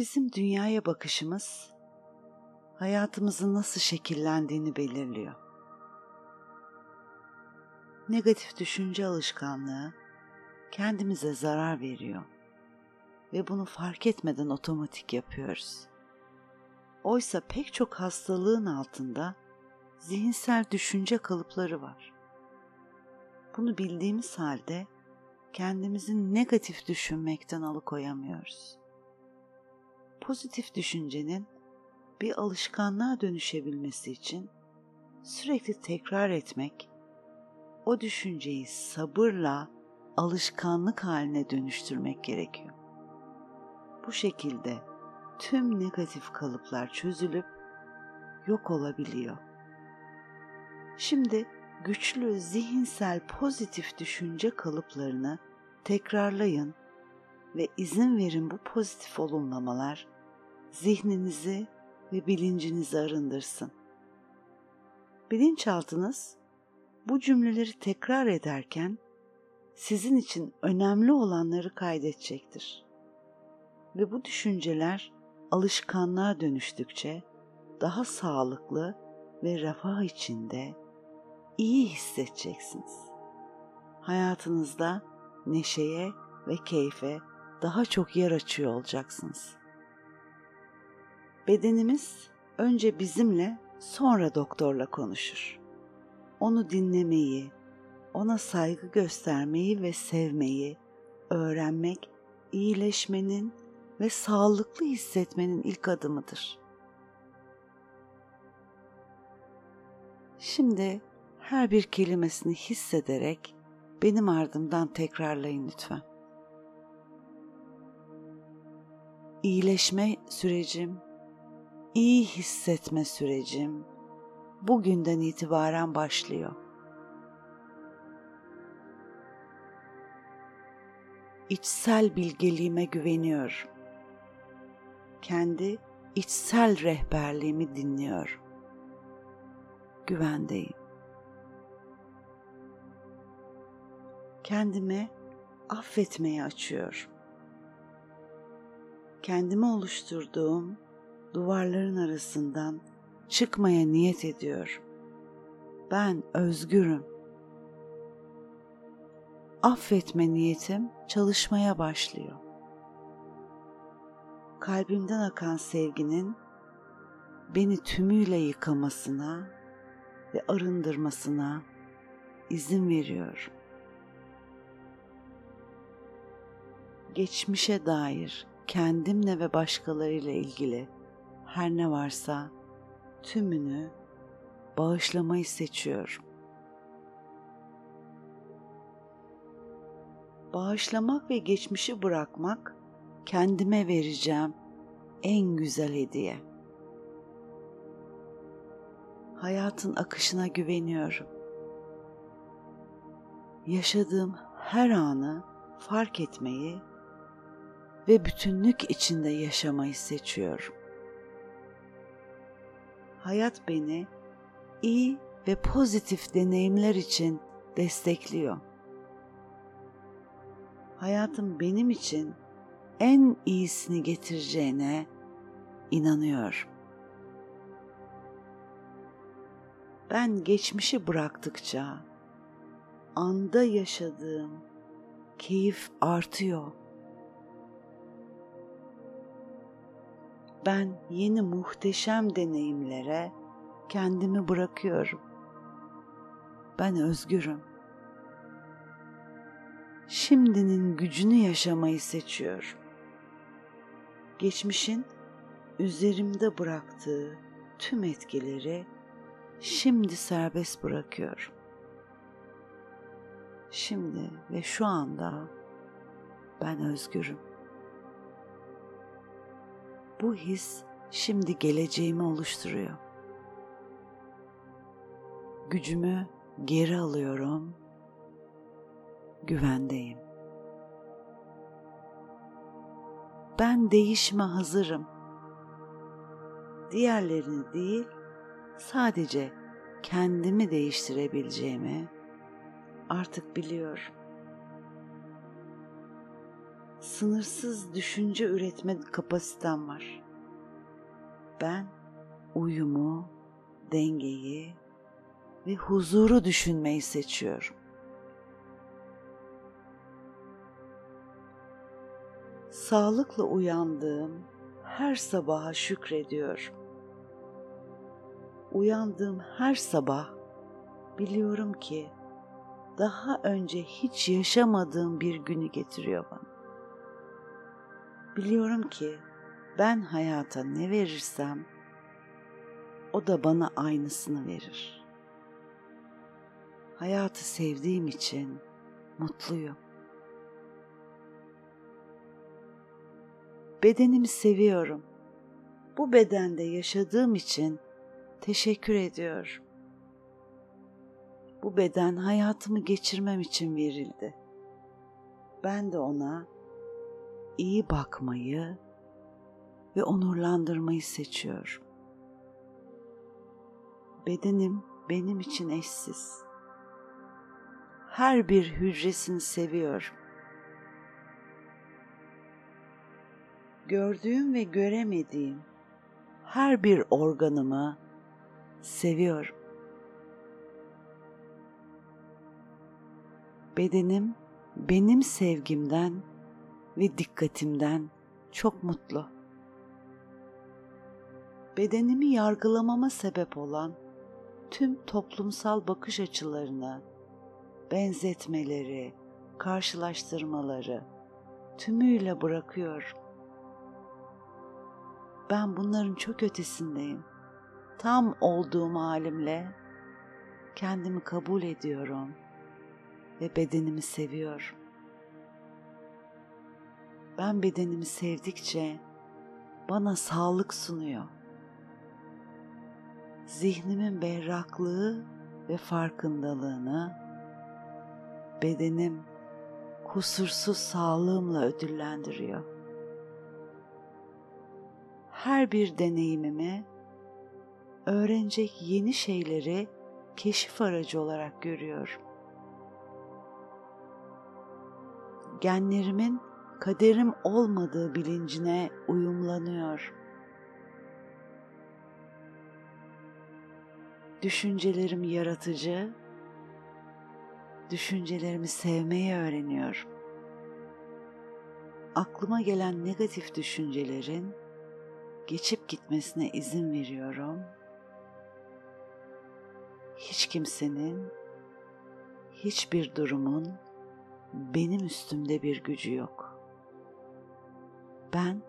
Bizim dünyaya bakışımız hayatımızın nasıl şekillendiğini belirliyor. Negatif düşünce alışkanlığı kendimize zarar veriyor ve bunu fark etmeden otomatik yapıyoruz. Oysa pek çok hastalığın altında zihinsel düşünce kalıpları var. Bunu bildiğimiz halde kendimizi negatif düşünmekten alıkoyamıyoruz. Pozitif düşüncenin bir alışkanlığa dönüşebilmesi için sürekli tekrar etmek, o düşünceyi sabırla alışkanlık haline dönüştürmek gerekiyor. Bu şekilde tüm negatif kalıplar çözülüp yok olabiliyor. Şimdi güçlü zihinsel pozitif düşünce kalıplarını tekrarlayın ve izin verin bu pozitif olumlamalar zihninizi ve bilincinizi arındırsın. Bilinçaltınız bu cümleleri tekrar ederken sizin için önemli olanları kaydedecektir. Ve bu düşünceler alışkanlığa dönüştükçe daha sağlıklı ve refah içinde iyi hissedeceksiniz. Hayatınızda neşeye ve keyfe daha çok yer açıyor olacaksınız. Bedenimiz önce bizimle sonra doktorla konuşur. Onu dinlemeyi, ona saygı göstermeyi ve sevmeyi öğrenmek iyileşmenin ve sağlıklı hissetmenin ilk adımıdır. Şimdi her bir kelimesini hissederek benim ardımdan tekrarlayın lütfen. İyileşme sürecim, iyi hissetme sürecim bugünden itibaren başlıyor. İçsel bilgeliğime güveniyorum. Kendi içsel rehberliğimi dinliyorum. Güvendeyim. kendime affetmeye açıyorum. Kendime oluşturduğum duvarların arasından çıkmaya niyet ediyorum. Ben özgürüm. Affetme niyetim çalışmaya başlıyor. Kalbimden akan sevginin beni tümüyle yıkamasına ve arındırmasına izin veriyorum. geçmişe dair kendimle ve başkalarıyla ilgili her ne varsa tümünü bağışlamayı seçiyorum. Bağışlamak ve geçmişi bırakmak kendime vereceğim en güzel hediye. Hayatın akışına güveniyorum. Yaşadığım her anı fark etmeyi ve bütünlük içinde yaşamayı seçiyorum. Hayat beni iyi ve pozitif deneyimler için destekliyor. Hayatım benim için en iyisini getireceğine inanıyorum. Ben geçmişi bıraktıkça anda yaşadığım keyif artıyor. Ben yeni muhteşem deneyimlere kendimi bırakıyorum. Ben özgürüm. Şimdinin gücünü yaşamayı seçiyorum. Geçmişin üzerimde bıraktığı tüm etkileri şimdi serbest bırakıyorum. Şimdi ve şu anda ben özgürüm. Bu his şimdi geleceğimi oluşturuyor. Gücümü geri alıyorum. Güvendeyim. Ben değişime hazırım. Diğerlerini değil, sadece kendimi değiştirebileceğimi artık biliyorum. Sınırsız düşünce üretme kapasitem var. Ben uyumu, dengeyi ve huzuru düşünmeyi seçiyorum. Sağlıkla uyandığım her sabaha şükrediyorum. Uyandığım her sabah biliyorum ki daha önce hiç yaşamadığım bir günü getiriyor bana. Biliyorum ki ben hayata ne verirsem o da bana aynısını verir. Hayatı sevdiğim için mutluyum. Bedenimi seviyorum. Bu bedende yaşadığım için teşekkür ediyorum. Bu beden hayatımı geçirmem için verildi. Ben de ona iyi bakmayı ve onurlandırmayı seçiyorum. Bedenim benim için eşsiz. Her bir hücresini seviyorum. Gördüğüm ve göremediğim her bir organımı seviyorum. Bedenim benim sevgimden ve dikkatimden çok mutlu. Bedenimi yargılamama sebep olan tüm toplumsal bakış açılarını, benzetmeleri, karşılaştırmaları tümüyle bırakıyorum. Ben bunların çok ötesindeyim. Tam olduğum halimle kendimi kabul ediyorum ve bedenimi seviyorum. Ben bedenimi sevdikçe bana sağlık sunuyor. Zihnimin berraklığı ve farkındalığını bedenim kusursuz sağlığımla ödüllendiriyor. Her bir deneyimimi öğrenecek yeni şeyleri keşif aracı olarak görüyorum. Genlerimin kaderim olmadığı bilincine uyumlanıyor. Düşüncelerim yaratıcı, düşüncelerimi sevmeyi öğreniyorum. Aklıma gelen negatif düşüncelerin geçip gitmesine izin veriyorum. Hiç kimsenin, hiçbir durumun benim üstümde bir gücü yok. Ben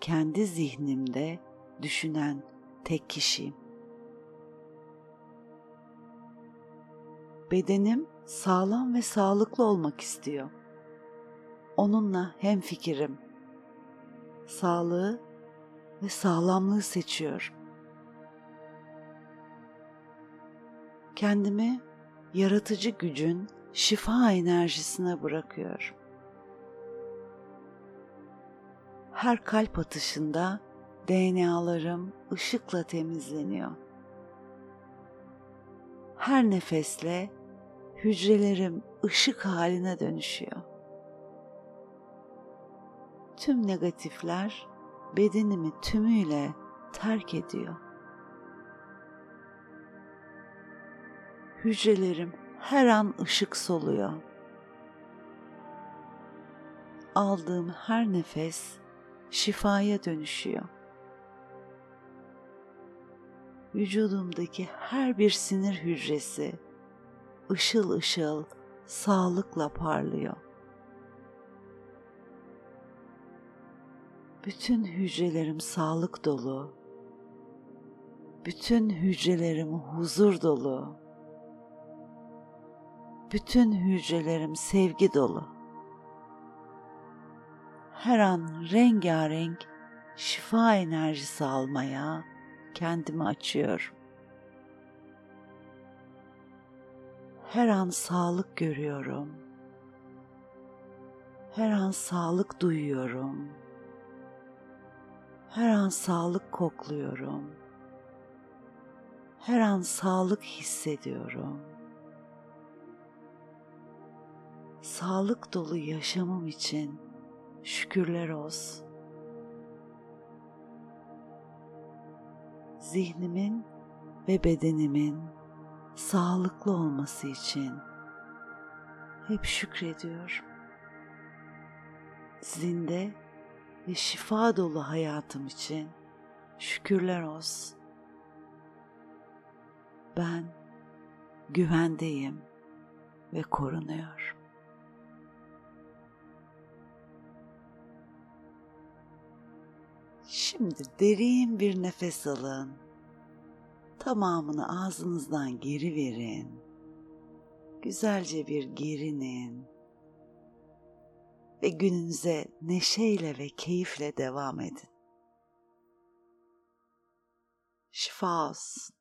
kendi zihnimde düşünen tek kişiyim. Bedenim sağlam ve sağlıklı olmak istiyor. Onunla hem fikirim. Sağlığı ve sağlamlığı seçiyorum. Kendimi yaratıcı gücün şifa enerjisine bırakıyorum. Her kalp atışında DNA'larım ışıkla temizleniyor. Her nefesle hücrelerim ışık haline dönüşüyor. Tüm negatifler bedenimi tümüyle terk ediyor. Hücrelerim her an ışık soluyor. Aldığım her nefes şifaya dönüşüyor. Vücudumdaki her bir sinir hücresi ışıl ışıl sağlıkla parlıyor. Bütün hücrelerim sağlık dolu. Bütün hücrelerim huzur dolu. Bütün hücrelerim sevgi dolu. Her an rengarenk şifa enerjisi almaya kendimi açıyorum. Her an sağlık görüyorum. Her an sağlık duyuyorum. Her an sağlık kokluyorum. Her an sağlık hissediyorum. Sağlık dolu yaşamım için şükürler olsun. Zihnimin ve bedenimin sağlıklı olması için hep şükrediyorum. Zinde ve şifa dolu hayatım için şükürler olsun. Ben güvendeyim ve korunuyor. Şimdi derin bir nefes alın. Tamamını ağzınızdan geri verin. Güzelce bir gerinin ve gününüze neşeyle ve keyifle devam edin. Şifa olsun.